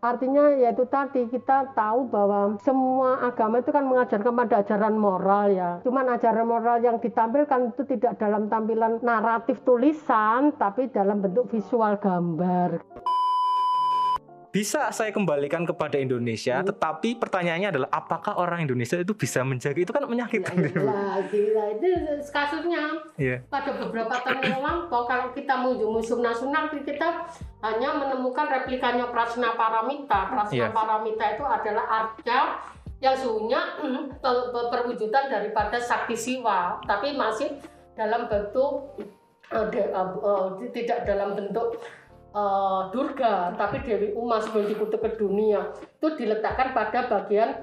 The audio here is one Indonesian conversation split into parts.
Artinya yaitu tadi kita tahu bahwa semua agama itu kan mengajarkan pada ajaran moral ya. Cuman ajaran moral yang ditampilkan itu tidak dalam tampilan naratif tulisan tapi dalam bentuk visual gambar. Bisa saya kembalikan kepada Indonesia, tetapi pertanyaannya adalah apakah orang Indonesia itu bisa menjaga itu kan menyakitkan. Gila, gila. Itu kasusnya Iya. pada beberapa tahun yang lampau kalau kita mengunjungi Museum Nasional kita hanya menemukan replikanya Prasna Paramita. Prasna Iya. Paramita itu adalah arca yang sesungguhnya mm, pe- pe- perwujudan daripada sakti siwa, tapi masih dalam bentuk eh, de- eh, eh, tidak dalam bentuk eh, Durga, tapi Dewi Uma sebelum dikutuk ke dunia itu diletakkan pada bagian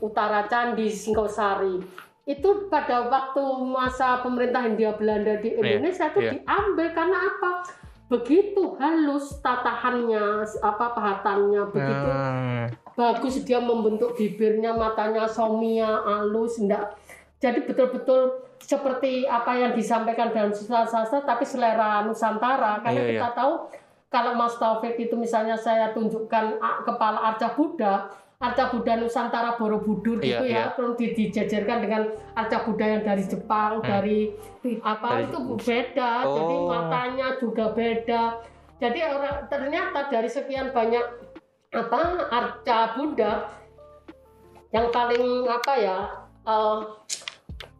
utara Candi Singosari. Itu pada waktu masa pemerintah Hindia Belanda di Indonesia itu iya. diambil karena apa? Begitu halus tatahannya, apa pahatannya, begitu Hmm, bagus dia membentuk bibirnya, matanya somia, halus, enggak. Jadi betul-betul seperti apa yang disampaikan dalam sastra tapi selera Nusantara. Karena Iya, kita tahu kalau Mas Taufik itu misalnya saya tunjukkan kepala arca Buddha, arca Buddha Nusantara Borobudur Iya, gitu ya, iya. terus di- dijejerkan dengan arca Buddha yang dari Jepang, dari apa Hmm. Dari- itu beda. Jadi Oh. matanya juga beda. Jadi orang ternyata dari sekian banyak apa arca Buddha yang paling apa ya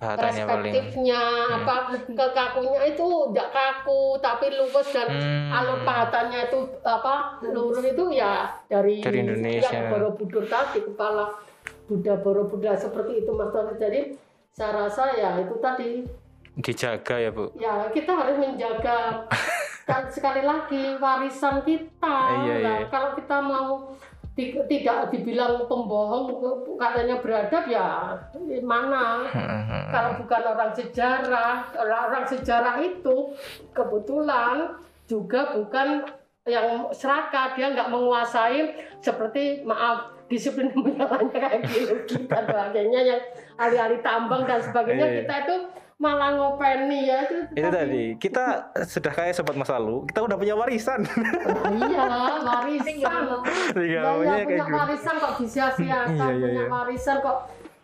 bahasannya paling. perspektifnya apa kekakunya itu tidak kaku tapi luwes dan Hmm. alur pahatannya itu apa lurus itu ya dari, Dari Indonesia. yang Borobudur tadi kepala Buddha Borobudur seperti itu Mas Taufik. jadi saya rasa ya itu tadi Dijaga ya bu. ya kita harus menjaga sekali lagi warisan kita Iya, Nah, iya. kalau kita mau tidak dibilang pembohong katanya beradab ya mana kalau bukan orang sejarah orang-orang sejarah itu kebetulan juga bukan yang serakah dia nggak menguasai seperti maaf disiplin lainnya kayak biologi dan sebagainya yang ahli-ahli tambang dan sebagainya Iya. kita itu malah ngopeni ya itu, Itu tadi kita sudah kayak sobat masa lalu, kita udah punya warisan. Iya warisan Iya, kayak punya gitu. warisan kok disia-siakan Iya, iya, punya iya. warisan kok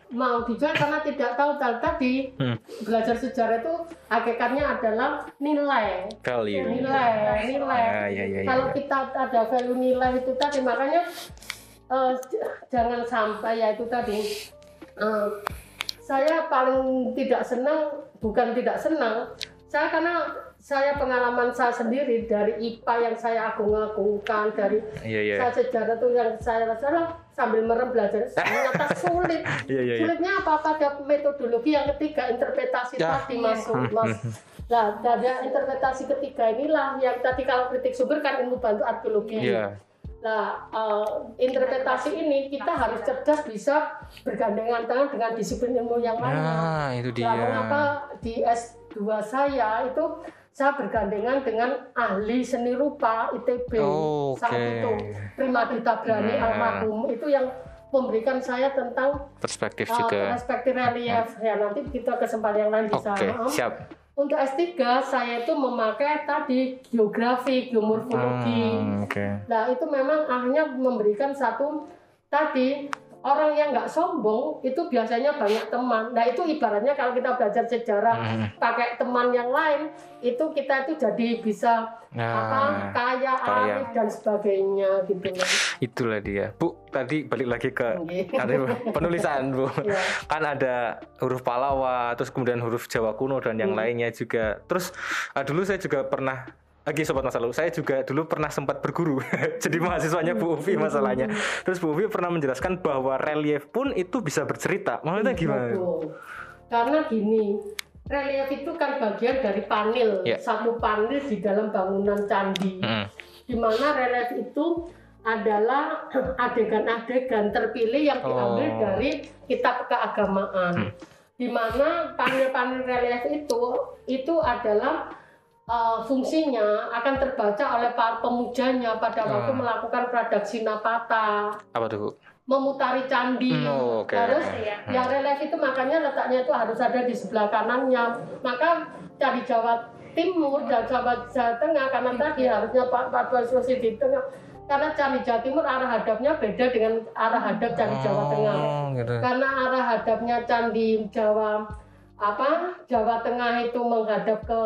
mau dijual karena tidak tahu tadi Hmm. belajar sejarah itu hakikatnya adalah nilai Value. nilai nilai Ya, ya, ya, ya, kalau ya. kita ada value nilai itu tadi makanya j- jangan sampai ya itu tadi eh, saya paling tidak senang bukan tidak senang saya karena saya pengalaman saya sendiri dari IPA yang saya agung-agungkan dari Iya iya. saya sejarah tuh yang saya rasa sambil merem belajar ternyata sulit Iya iya. iya. Sulitnya apa pada metodologi yang ketiga interpretasi Ya. tadi masuk mas. Nah dari interpretasi ketiga inilah yang tadi kalau kritik sumber kan ilmu bantu arkeologi. Iya. Nah eh, interpretasi ini kita harus cerdas bisa bergandengan tangan dengan disiplin ilmu yang lainnya. Nah itu dia. Nah, mengapa di S2 saya itu saya bergandengan dengan ahli seni rupa ITB Oh, saat oke. itu Prima Dita Brani Nah. almarhum itu yang memberikan saya tentang Perspektif uh, juga. perspektif relief ya nanti kita kesempatan yang lain bisa Oke Maaf. siap. Untuk S3 saya itu memakai tadi geografi geomorfologi Hmm, Oke. Nah itu memang akhirnya memberikan satu tadi orang yang nggak sombong itu biasanya banyak teman. Nah itu ibaratnya kalau kita belajar sejarah Hmm. pakai teman yang lain itu kita itu jadi bisa apa Nah kaya, kaya. arif dan sebagainya gitu itulah dia. Bu tadi balik lagi ke ada penulisan bu. Ya. kan ada huruf Palawa, terus kemudian huruf Jawa kuno dan yang Hmm. lainnya juga. Terus ah, dulu saya juga pernah lagi sobat masa lalu, saya juga dulu pernah sempat berguru. Jadi mahasiswanya Bu Ufi masalahnya. Terus Bu Ufi pernah menjelaskan bahwa relief pun itu bisa bercerita. Maksudnya gimana? Betul. Karena gini, relief itu kan bagian dari panel, Ya. satu panel di dalam bangunan candi. Mm. di mana relief itu adalah adegan-adegan terpilih yang diambil Oh. dari kitab keagamaan. Di mana panel-panel relief itu itu adalah uh, fungsinya akan terbaca oleh para pemujanya pada waktu Ah. melakukan pradaksi napata, Apa tuh Bu? memutari candi. Hmm, oh, oke. Harus Iya. yang relief itu makanya letaknya itu harus ada di sebelah kanannya. Maka candi Jawa Timur dan Jawa, Jawa Tengah karena tadi harusnya Pak Pak di tengah. Karena candi Jawa Timur arah hadapnya beda dengan arah hadap candi Jawa Tengah. Oh, gitu. Karena arah hadapnya candi Jawa apa Jawa Tengah itu menghadap ke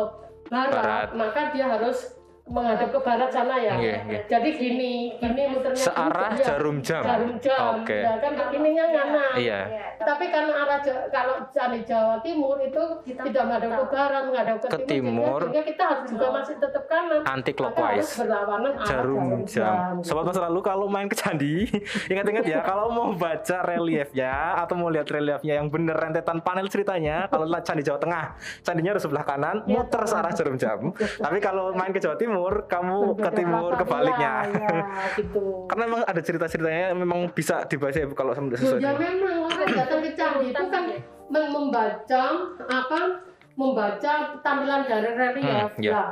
barat, Barat. maka dia harus menghadap ke barat sana ya. Iya, iya. Jadi gini, gini muternya Searah ya. jarum jam. Jarum jam. Oke. Ya kan ininya ngana. Iya. Tapi karena arah kalau candi Jawa Timur itu tidak menghadap ke barat, menghadap ke, Ke timur. sehingga, sehingga kita harus juga masih tetap kanan. Anti clockwise. berlawanan arah jarum jam. Sobat masa lalu kalau main ke candi, ingat-ingat ya kalau mau baca reliefnya atau mau lihat reliefnya yang bener rentetan panel ceritanya, kalau lihat candi Jawa Tengah, candinya harus sebelah kanan, Iya, muter searah jarum jam. Tapi kalau main ke Jawa Timur, kamu ke timur kebaliknya. Ya, ya, gitu. Karena memang ada cerita-ceritanya memang bisa dibaca ya Bu, kalau Loh, sesuai. ya memang orang datang ke candi itu kan mem- membaca apa membaca tampilan dari relief Hmm, ya. Nah,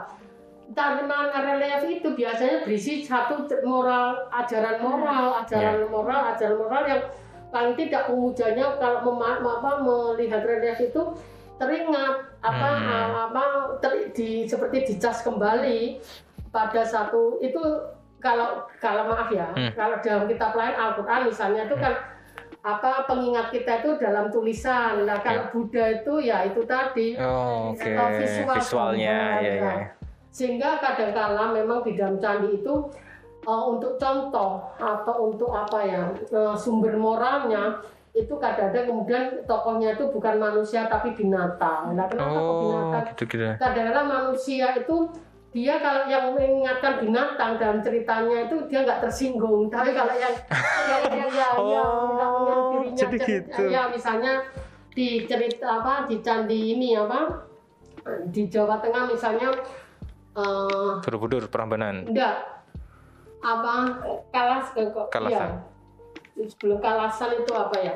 tampilan relief itu biasanya berisi satu moral ajaran moral ajaran moral ajaran moral yang paling tidak pemujanya kalau mema- apa, melihat relief itu teringat apa Hmm. apa ter- di seperti dicas kembali pada satu itu kalau kalau maaf ya Hmm. kalau dalam kitab lain Al-Quran misalnya itu kan apa pengingat kita itu dalam tulisan nah kalau Buddha itu ya itu tadi Oh, uh, visual Visualnya, ya, ya. ya. sehingga kadangkala memang di dalam candi itu uh, untuk contoh atau untuk apa ya uh, sumber moralnya itu kadang-kadang kemudian tokohnya itu bukan manusia tapi binatang. Nah, kenapa kok Oh, binatang? gitu-gitu. Kadang-kadang manusia itu dia kalau yang mengingatkan binatang dalam ceritanya itu dia nggak tersinggung. Tapi kalau yang yang yang yang, Oh, yang, yang dirinya jadi cerita- gitu. ya misalnya di cerita apa di candi ini apa di Jawa Tengah misalnya eh Borobudur Prambanan. enggak apa kalas kok Kalasan. ya. Sebelum kalasan itu apa ya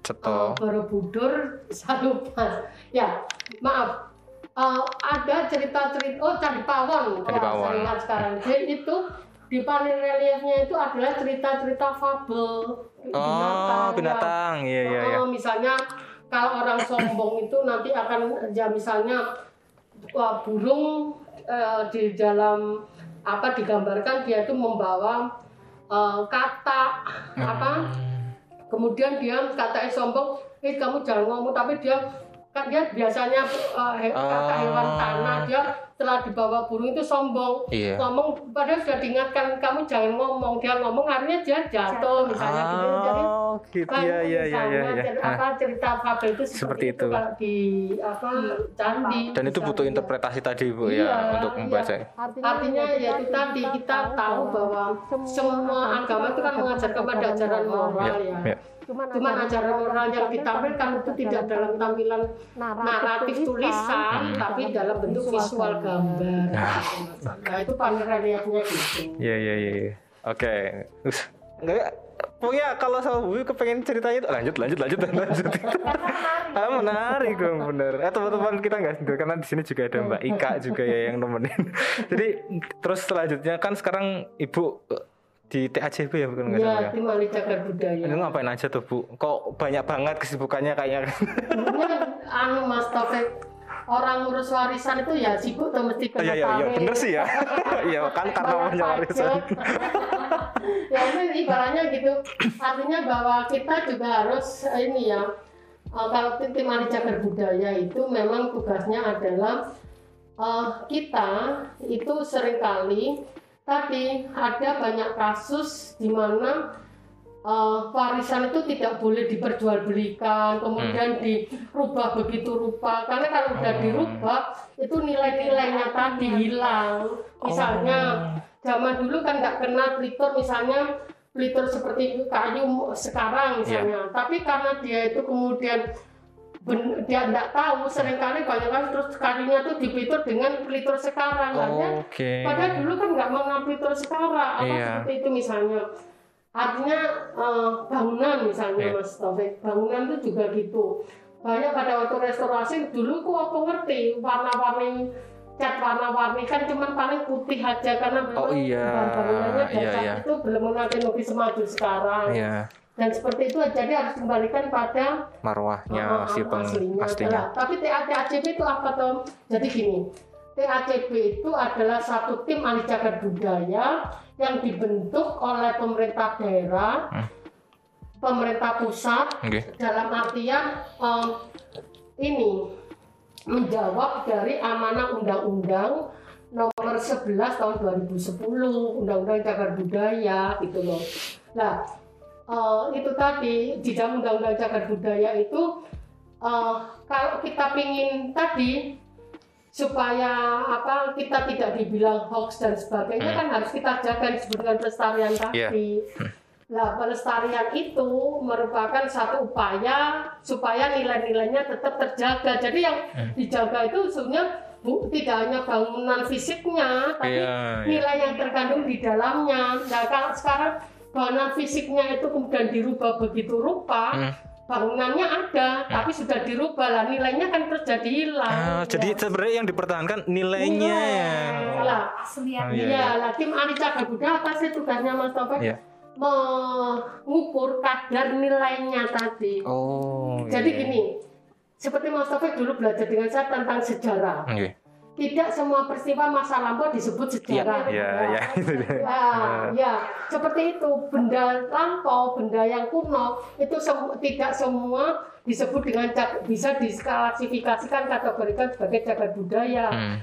Ceto. Eh, Borobudur saya lupa ya maaf Eh, ada cerita-cerita oh Candi Pawon Candi Pawon. ingat sekarang jadi itu di panel reliefnya itu adalah cerita-cerita fabel Oh, ya. binatang. Iya, iya, iya. Oh, misalnya kalau orang sombong itu nanti akan ya misalnya wah, burung eh, di dalam apa digambarkan dia itu membawa eh, kata apa kemudian dia katanya sombong eh kamu jangan ngomong tapi dia kan dia biasanya eh, he- kata Oh. hewan tanah dia setelah dibawa burung itu sombong Iya. ngomong padahal sudah diingatkan kamu jangan ngomong dia ngomong akhirnya dia jatuh misalnya gitu jadi Oh, gitu. kan Iya, iya, iya, iya. misalnya iya. cer- Hah. apa cerita fabel itu Seperti seperti, itu. itu kalau di apa candi Dan itu butuh interpretasi tadi Bu Iya, ya untuk iya. membaca. Artinya ya itu tadi kita tahu bahwa semua agama itu kan mengajarkan pada ajaran moral Ya, ya. ya. Cuma ajaran moral yang ditampilkan itu tidak dalam tampilan naratif tulisan, tapi dalam bentuk visual gambar. Nah itu panel reliefnya gitu. Iya, iya, iya. iya. Oke. Terus enggak pokoknya kalau sama Bu kepengen ceritanya itu lanjut lanjut lanjut lanjut. ah, menarik dong bener. Eh teman-teman kita nggak sendiri karena di sini juga ada Mbak Ika juga ya yang nemenin. Jadi terus selanjutnya kan sekarang Ibu eh, di TACB ya bukan nggak salah Ya, ya? di Cagar Budaya. Ini ngapain aja tuh Bu? Kok banyak banget kesibukannya kayaknya? Anu Mas Taufik orang ngurus warisan itu ya sibuk tuh mesti Oh, kena iya iya iya tarik. bener sih ya. Iya kan karena punya pajak. warisan. Ya itu ibaratnya gitu artinya bahwa kita juga harus eh, ini ya eh, kalau tim Mari Cagar Budaya itu memang tugasnya adalah eh, kita itu sering kali tadi ada banyak kasus di mana eh, warisan itu tidak boleh diperjualbelikan, kemudian dirubah begitu rupa. Karena kalau sudah dirubah, itu nilai-nilainya tadi hilang. Misalnya zaman dulu kan nggak kenal plitor, misalnya plitor seperti kayu sekarang misalnya. Tapi karena dia itu kemudian ben- dia tidak tahu sering kali banyak kali terus kalinya tuh dipitur dengan pelitur sekarang Artinya, Oke. padahal dulu kan nggak mengenal pelitur sekarang apa Iya. seperti itu misalnya artinya eh, bangunan misalnya Iya. mas Taufik bangunan itu juga gitu banyak pada waktu restorasi dulu kok aku ngerti warna-warni cat warna-warni kan cuman paling putih aja karena memang Oh, iya. bangunannya dan Iya, iya. itu belum mengenal teknologi semaju sekarang Iya, dan seperti itu jadi harus kembalikan pada marwahnya Ah, si ah, peng aslinya. Nah, tapi TATACP itu apa Tom? Jadi gini, TACP itu adalah satu tim ahli cagar budaya yang dibentuk oleh pemerintah daerah, Hmm. pemerintah pusat, Oke. dalam artian eh, ini menjawab dari amanah undang-undang nomor 11 tahun 2010 undang-undang cagar budaya gitu loh. Nah, eh, itu tadi di dalam undang-undang cagar budaya itu eh, kalau kita pingin tadi supaya apa kita tidak dibilang hoax dan sebagainya Hmm. kan harus kita jaga disebut dengan pelestarian Iya. tadi. Nah, pelestarian itu merupakan satu upaya supaya nilai-nilainya tetap terjaga. Jadi yang Hmm. dijaga itu sebenarnya bu, tidak hanya bangunan fisiknya, tapi Iya, iya. nilai yang terkandung di dalamnya. Nah, kalau sekarang bangunan fisiknya itu kemudian dirubah begitu rupa, Hmm. bangunannya ada, tapi sudah dirubah lah nilainya kan terus jadi hilang. Ah, jadi Ya. sebenarnya yang dipertahankan nilainya. Nilai. Lah, Oh, iya, Iya, lah tim ahli cagar budaya apa sih tugasnya Mas Taufik? Iya. Mengukur kadar nilainya tadi. Oh. Jadi iya. gini, seperti Mas Taufik dulu belajar dengan saya tentang sejarah. Oke. Tidak semua peristiwa masa lampau disebut sejarah. Iya, iya, dia. Ya, ya, seperti itu. Benda lampau, benda yang kuno, itu sem- tidak semua disebut dengan bisa diklasifikasikan kategorikan sebagai cagar budaya. Hmm.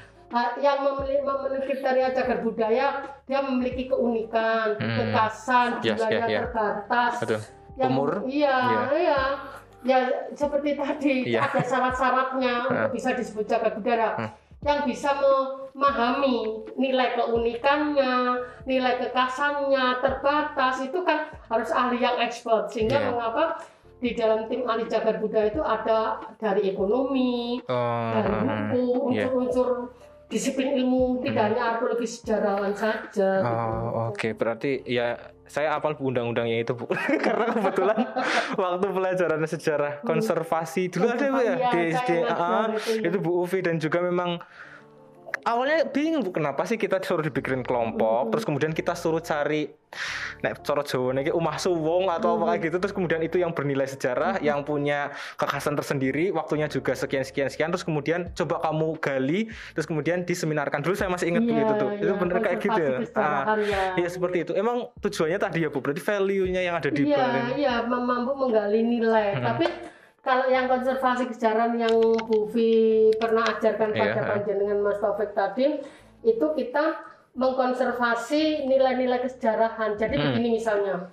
Yang memiliki, kriteria cagar budaya dia memiliki keunikan, Hmm. kekasan, Yes, jumlahnya yeah, yeah. terbatas. Betul. Yang- Umur? Iya, Iya. iya. Ya seperti tadi Iya. ada syarat-syaratnya untuk bisa disebut cagar budaya. Hmm. Yang bisa memahami nilai keunikannya, nilai kekasannya terbatas itu kan harus ahli yang expert sehingga Iya. mengapa di dalam tim ahli cagar budaya itu ada dari ekonomi, Oh. dari buku, iya. unsur-unsur disiplin ilmu, tidak hanya arkeologi sejarawan saja. gitu. Oh, oke. Berarti ya saya apal bu undang-undangnya itu, Bu. Karena kebetulan waktu pelajaran sejarah konservasi dulu ada Bu ya di SD. ngajar Ah, itu, ya. itu Bu Uvi dan juga memang awalnya bingung Bu kenapa sih kita suruh dibikin kelompok, terus kemudian kita suruh cari nek coro Jawa nih umah suwung atau apa kayak gitu terus kemudian itu yang bernilai sejarah yang punya kekhasan tersendiri waktunya juga sekian sekian sekian terus kemudian coba kamu gali terus kemudian diseminarkan dulu saya masih ingat Iya, begitu tuh itu iya, bener kayak gitu ya kesejarahan, ya. Iya seperti itu. Emang tujuannya tadi ya Bu, berarti value-nya yang ada di Iya, balik. iya, mem- mampu menggali nilai. Hmm. Tapi kalau yang konservasi kesejarahan yang Bu Vi pernah ajarkan pada Iya. panjenengan Mas Taufik tadi, itu kita mengkonservasi nilai-nilai kesejarahan. Jadi Hmm. begini misalnya,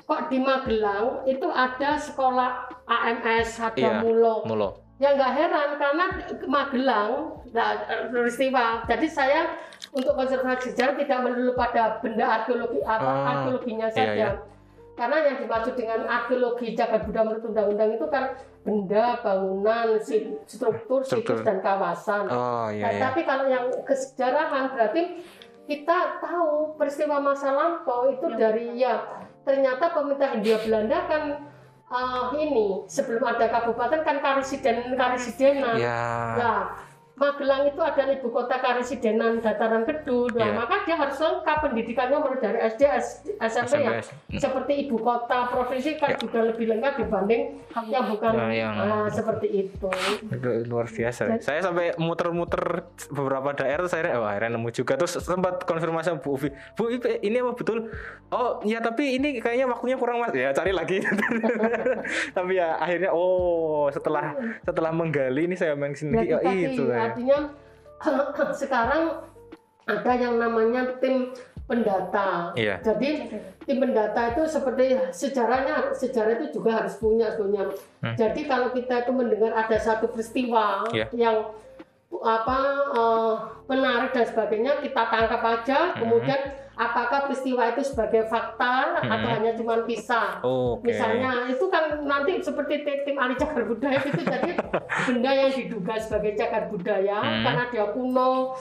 kok di Magelang itu ada sekolah AMS, ada Iya. Mulo. Mulo. Ya nggak heran karena Magelang nah, peristiwa. Jadi saya untuk konservasi sejarah tidak melulu pada benda arkeologi apa Ah, arkeologinya iya, saja. iya. Karena yang dimaksud dengan arkeologi cagar budaya menurut undang-undang itu kan benda, bangunan, struktur, situs dan kawasan. Oh Nah, iya iya. Tapi kalau yang kesejarahan berarti kita tahu peristiwa masa lampau itu dari ya ternyata pemerintah Hindia Belanda kan uh, ini sebelum ada kabupaten kan karesiden karesidenan. Ya. Nah, Magelang itu adalah ibu kota karesidenan dataran kedua. Iya. Nah, maka dia harus lengkap pendidikannya mulai dari SD, S- SMP ya. SMP. Seperti ibu kota provinsi kan Ya. juga lebih lengkap dibanding yang bukan Nah, yang- ah, seperti itu. Itu luar biasa. Saya sampai muter-muter beberapa daerah saya wah akhirnya nemu juga terus sempat konfirmasi sama Bu Uvi. Bu Uvi, ini apa betul? Oh, ya tapi ini kayaknya waktunya kurang Mas. Ya cari lagi. tapi ya akhirnya oh setelah setelah menggali ini saya mention Jadi oh, tadi itu ya. Artinya sekarang ada yang namanya tim pendata. Iya. Jadi tim pendata itu seperti sejarahnya sejarah itu juga harus punya sebenarnya. Hmm. Jadi kalau kita itu mendengar ada satu peristiwa Iya. yang apa eh, menarik dan sebagainya kita tangkap aja Hmm. kemudian apakah peristiwa itu sebagai fakta atau Hmm. hanya cuma kisah. Oke. Misalnya itu kan nanti seperti ti- tim ahli cagar budaya itu jadi benda yang diduga sebagai cagar budaya Hmm. karena dia kuno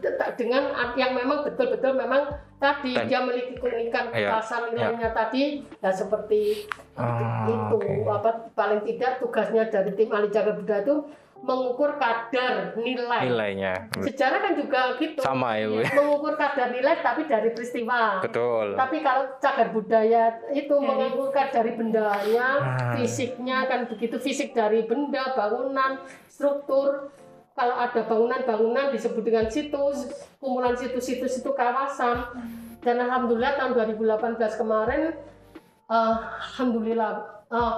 t- dengan yang memang betul-betul memang tadi Dan- dia memiliki keunikan Iya, kekhasan nilainya tadi ya seperti Ah, itu oke. apa paling tidak tugasnya dari tim ahli cagar budaya itu mengukur kadar nilai. Nilainya. Sejarah kan juga gitu. Sama ya, Bu. Mengukur kadar nilai tapi dari peristiwa. Betul. Tapi kalau cagar budaya itu mengukurkan dari bendanya, Ah. fisiknya kan begitu fisik dari benda, bangunan, struktur. Kalau ada bangunan-bangunan disebut dengan situs, kumpulan situs-situs itu kawasan. Dan alhamdulillah tahun 2018 kemarin, eh, alhamdulillah eh,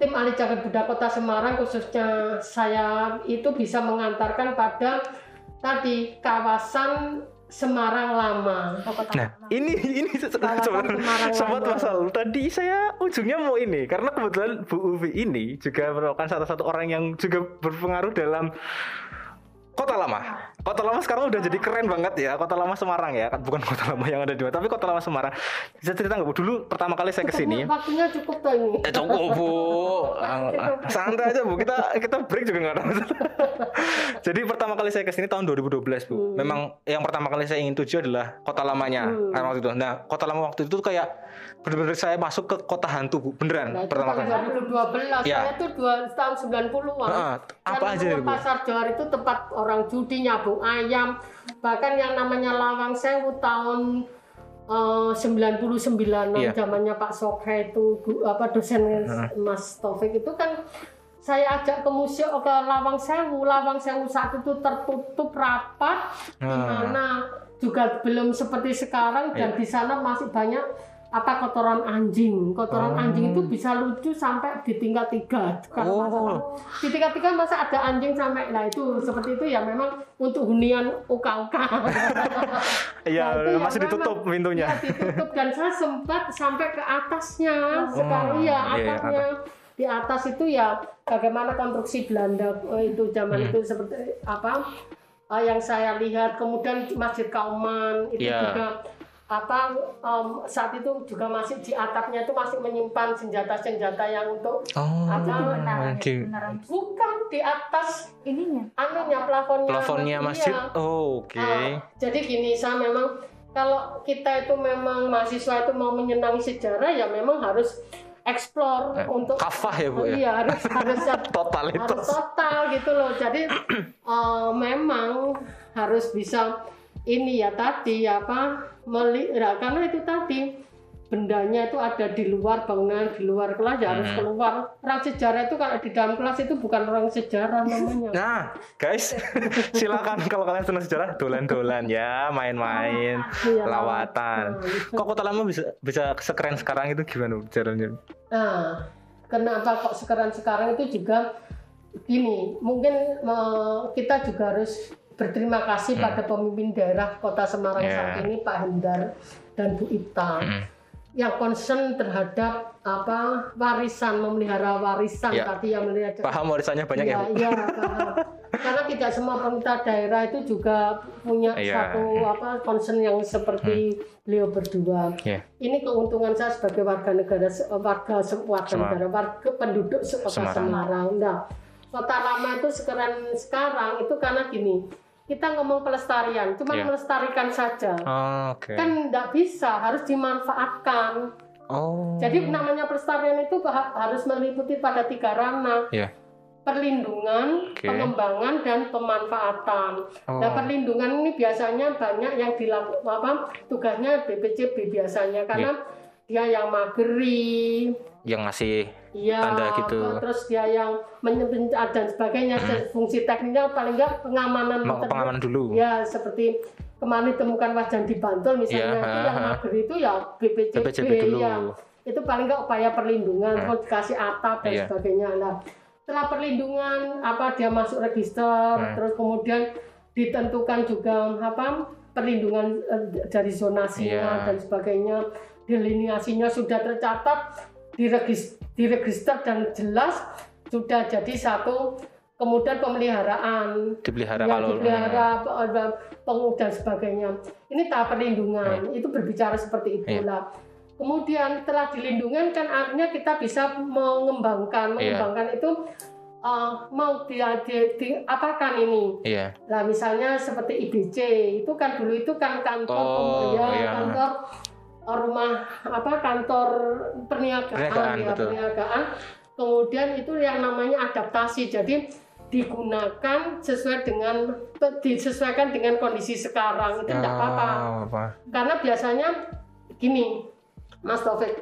tim ahli cagar budaya Kota Semarang khususnya saya itu bisa mengantarkan pada tadi kawasan Semarang Lama. Nah, ini ini Kawasan sobat Semarang sobat Lama. masal. Tadi saya ujungnya mau ini karena kebetulan Bu Uvi ini juga merupakan salah satu orang yang juga berpengaruh dalam Kota Lama. Kota Lama sekarang udah jadi keren banget ya. Kota Lama Semarang ya, bukan Kota Lama yang ada di mana, tapi Kota Lama Semarang. Bisa cerita nggak Bu? Dulu pertama kali saya ke sini. Waktunya cukup tuh ini. Eh, cukup bu, Ah, ah, santai aja bu. Kita kita break juga nggak ada. Jadi pertama kali saya ke sini tahun 2012 bu. Memang yang pertama kali saya ingin tuju adalah kota lamanya Hmm. waktu itu. Nah kota lama waktu itu kayak benar-benar saya masuk ke kota hantu bu, beneran Nah, itu pertama kali. 2012, Ya. saya tuh dua, tahun 90-an. Ah, apa aja Bu? Pasar Johar itu tempat orang judi nyabung ayam. Bahkan yang namanya Lawang Sewu tahun eh, 99 Iya. zamannya Pak Sokhe itu apa dosen Mas Taufik itu kan saya ajak ke museum ke Lawang Sewu. Lawang Sewu saat itu tertutup rapat di Ah. mana juga belum seperti sekarang dan Iya. di sana masih banyak apa kotoran anjing. Kotoran Oh. anjing itu bisa lucu sampai di tingkat tiga. Kalau Oh. masalah di tingkat tiga masa ada anjing sampai nah itu seperti itu ya memang untuk hunian uka-uka. Iya Nah, ya masih memang- ditutup pintunya. Ya, ditutup dan saya sempat sampai ke atasnya sekali ya iya, iya, atapnya di atas itu ya bagaimana konstruksi Belanda eh, itu zaman Hmm. itu seperti apa eh, yang saya lihat kemudian Masjid Kauman itu Iya. juga apa em, saat itu juga masih di atapnya itu masih menyimpan senjata-senjata yang untuk Oh, Apa? di bukan di atas Ininya. anunya plafonnya plafonnya masjid. Iya. Oh, Oke. Ah, jadi gini saya memang kalau kita itu memang mahasiswa itu mau menyenangi sejarah ya memang harus explore Eh, untuk Kafah ya bu ya. iya harus harus harus Totalitas. total gitu loh jadi eh, memang harus bisa ini ya tadi apa meli ya, karena itu tadi bendanya itu ada di luar bangunan di luar kelas ya harus Hmm. keluar orang sejarah itu kalau di dalam kelas itu bukan orang sejarah namanya Nah, guys, silakan kalau kalian senang sejarah, dolan-dolan ya, main-main, Iya, lawatan. Itu. Kok kota lama bisa bisa sekeren sekarang itu gimana caranya? Nah, kenapa kok sekarang sekarang itu juga gini, mungkin eh, kita juga harus berterima kasih Hmm. pada pemimpin daerah Kota Semarang Yeah. saat ini Pak Hendar dan Bu Ita Mm. yang concern terhadap apa warisan memelihara warisan Ya. tadi yang melihara Paham warisannya banyak ya, Bu? iya, paham. Karena tidak semua pemerintah daerah itu juga punya Iya, satu iya. apa concern yang seperti beliau berdua. Iya. Ini keuntungan saya sebagai warga negara warga se- warga Semarang. negara warga penduduk kota Semarang. Semarang. Nah, kota lama itu sekarang sekarang itu karena gini, kita ngomong pelestarian, cuma Iya. melestarikan saja. Oh, Oke. Kan tidak bisa, harus dimanfaatkan. Oh. Jadi namanya pelestarian itu ha- harus meliputi pada tiga ranah Iya. perlindungan, Oke. pengembangan dan pemanfaatan. Oh. Nah, perlindungan ini biasanya banyak yang dilakukan apa tugasnya BPCB biasanya karena dia yang mageri, yang ngasih ya Tanda gitu. terus dia yang menyebut dan sebagainya. Fungsi teknisnya paling enggak pengamanan ma- tertentu. pengamanan dulu. Ya, seperti kemarin ditemukan wajan di Bantul misalnya Iya, itu ha, yang ha. mageri itu ya BPCB, BPCB dulu. ya. Itu paling enggak upaya perlindungan, Hmm. terus dikasih atap dan Iya. sebagainya. Nah, setelah perlindungan apa dia masuk register, Hmm. terus kemudian ditentukan juga apa perlindungan eh, dari zonasinya Iya. dan sebagainya, delineasinya sudah tercatat, diregis- diregister dan jelas sudah jadi satu kemudian pemeliharaan, Dipelihara ya, kalau dipelihara, pengurus dan sebagainya. Ini tahap perlindungan, itu berbicara seperti Iya. itulah. Kemudian setelah dilindungi kan artinya kita bisa mengembangkan, Iya. mengembangkan itu uh, mau di, di- apakan ini. Iya. Nah misalnya seperti IBC itu kan dulu itu kan kantor Oh, ya, iya. kantor rumah apa kantor perniagaan, Perniagaan, ya betul. perniagaan. Kemudian itu yang namanya adaptasi. Jadi digunakan sesuai dengan disesuaikan dengan kondisi sekarang itu tidak apa-apa. Oh, apa. Karena biasanya gini, Mas Taufik,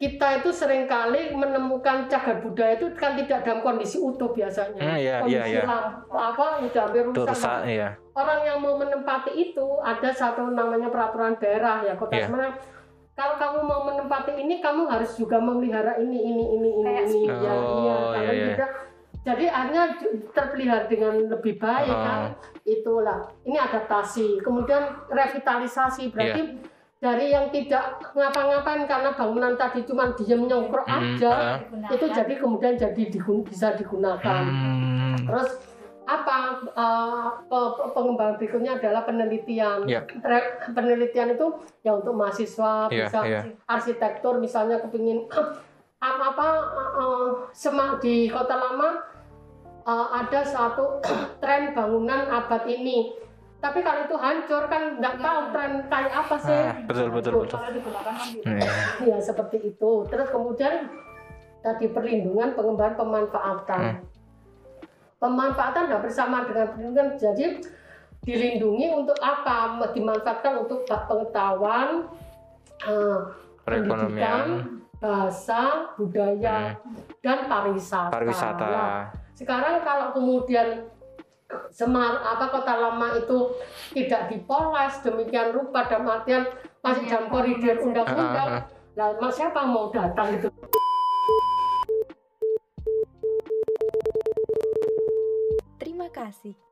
kita itu sering kali menemukan cagar budaya itu kan tidak dalam kondisi utuh biasanya. Hmm, iya, kondisi iya, iya. lam- apa udah hampir rusak. rusak ya. Orang yang mau menempati itu ada satu namanya peraturan daerah ya Kota Iya. Semarang. Kalau kamu mau menempati ini, kamu harus juga memelihara ini, ini, ini, ini, Kayak ini. Ya, Oh, iya, kalau iya, iya. tidak, jadi akhirnya terpelihara dengan lebih baik Oh. kan. Itulah. Ini adaptasi. Kemudian revitalisasi berarti Iya. Dari yang tidak ngapa-ngapain karena bangunan tadi cuma diem nyongkrok Hmm, aja, ah. itu jadi kemudian jadi digun- bisa digunakan. Hmm. Terus apa pe- pengembangan berikutnya adalah penelitian. Ya. Re- Penelitian itu ya untuk mahasiswa Ya, bisa ya. arsitektur misalnya kepingin apa apa eh, semak di kota lama eh, ada satu tren bangunan abad ini. Tapi kalau itu hancur kan nggak tahu tren kayak apa sih. Ah, betul, betul, betul. Kalau digunakan kan gitu. Iya. Ya seperti itu. Terus kemudian tadi perlindungan, pengembangan, pemanfaatan. Hmm. Pemanfaatan hampir sama dengan perlindungan. Jadi dilindungi untuk apa? Dimanfaatkan untuk pengetahuan, eh, pendidikan, Perekonomian, bahasa, budaya, dan pariwisata. Hmm. pariwisata. Nah, sekarang kalau kemudian Semar apa kota lama itu tidak dipoles demikian rupa dalam artian masih dalam koridor undang-undang. ah. Lah mas siapa mau datang itu? Terima kasih.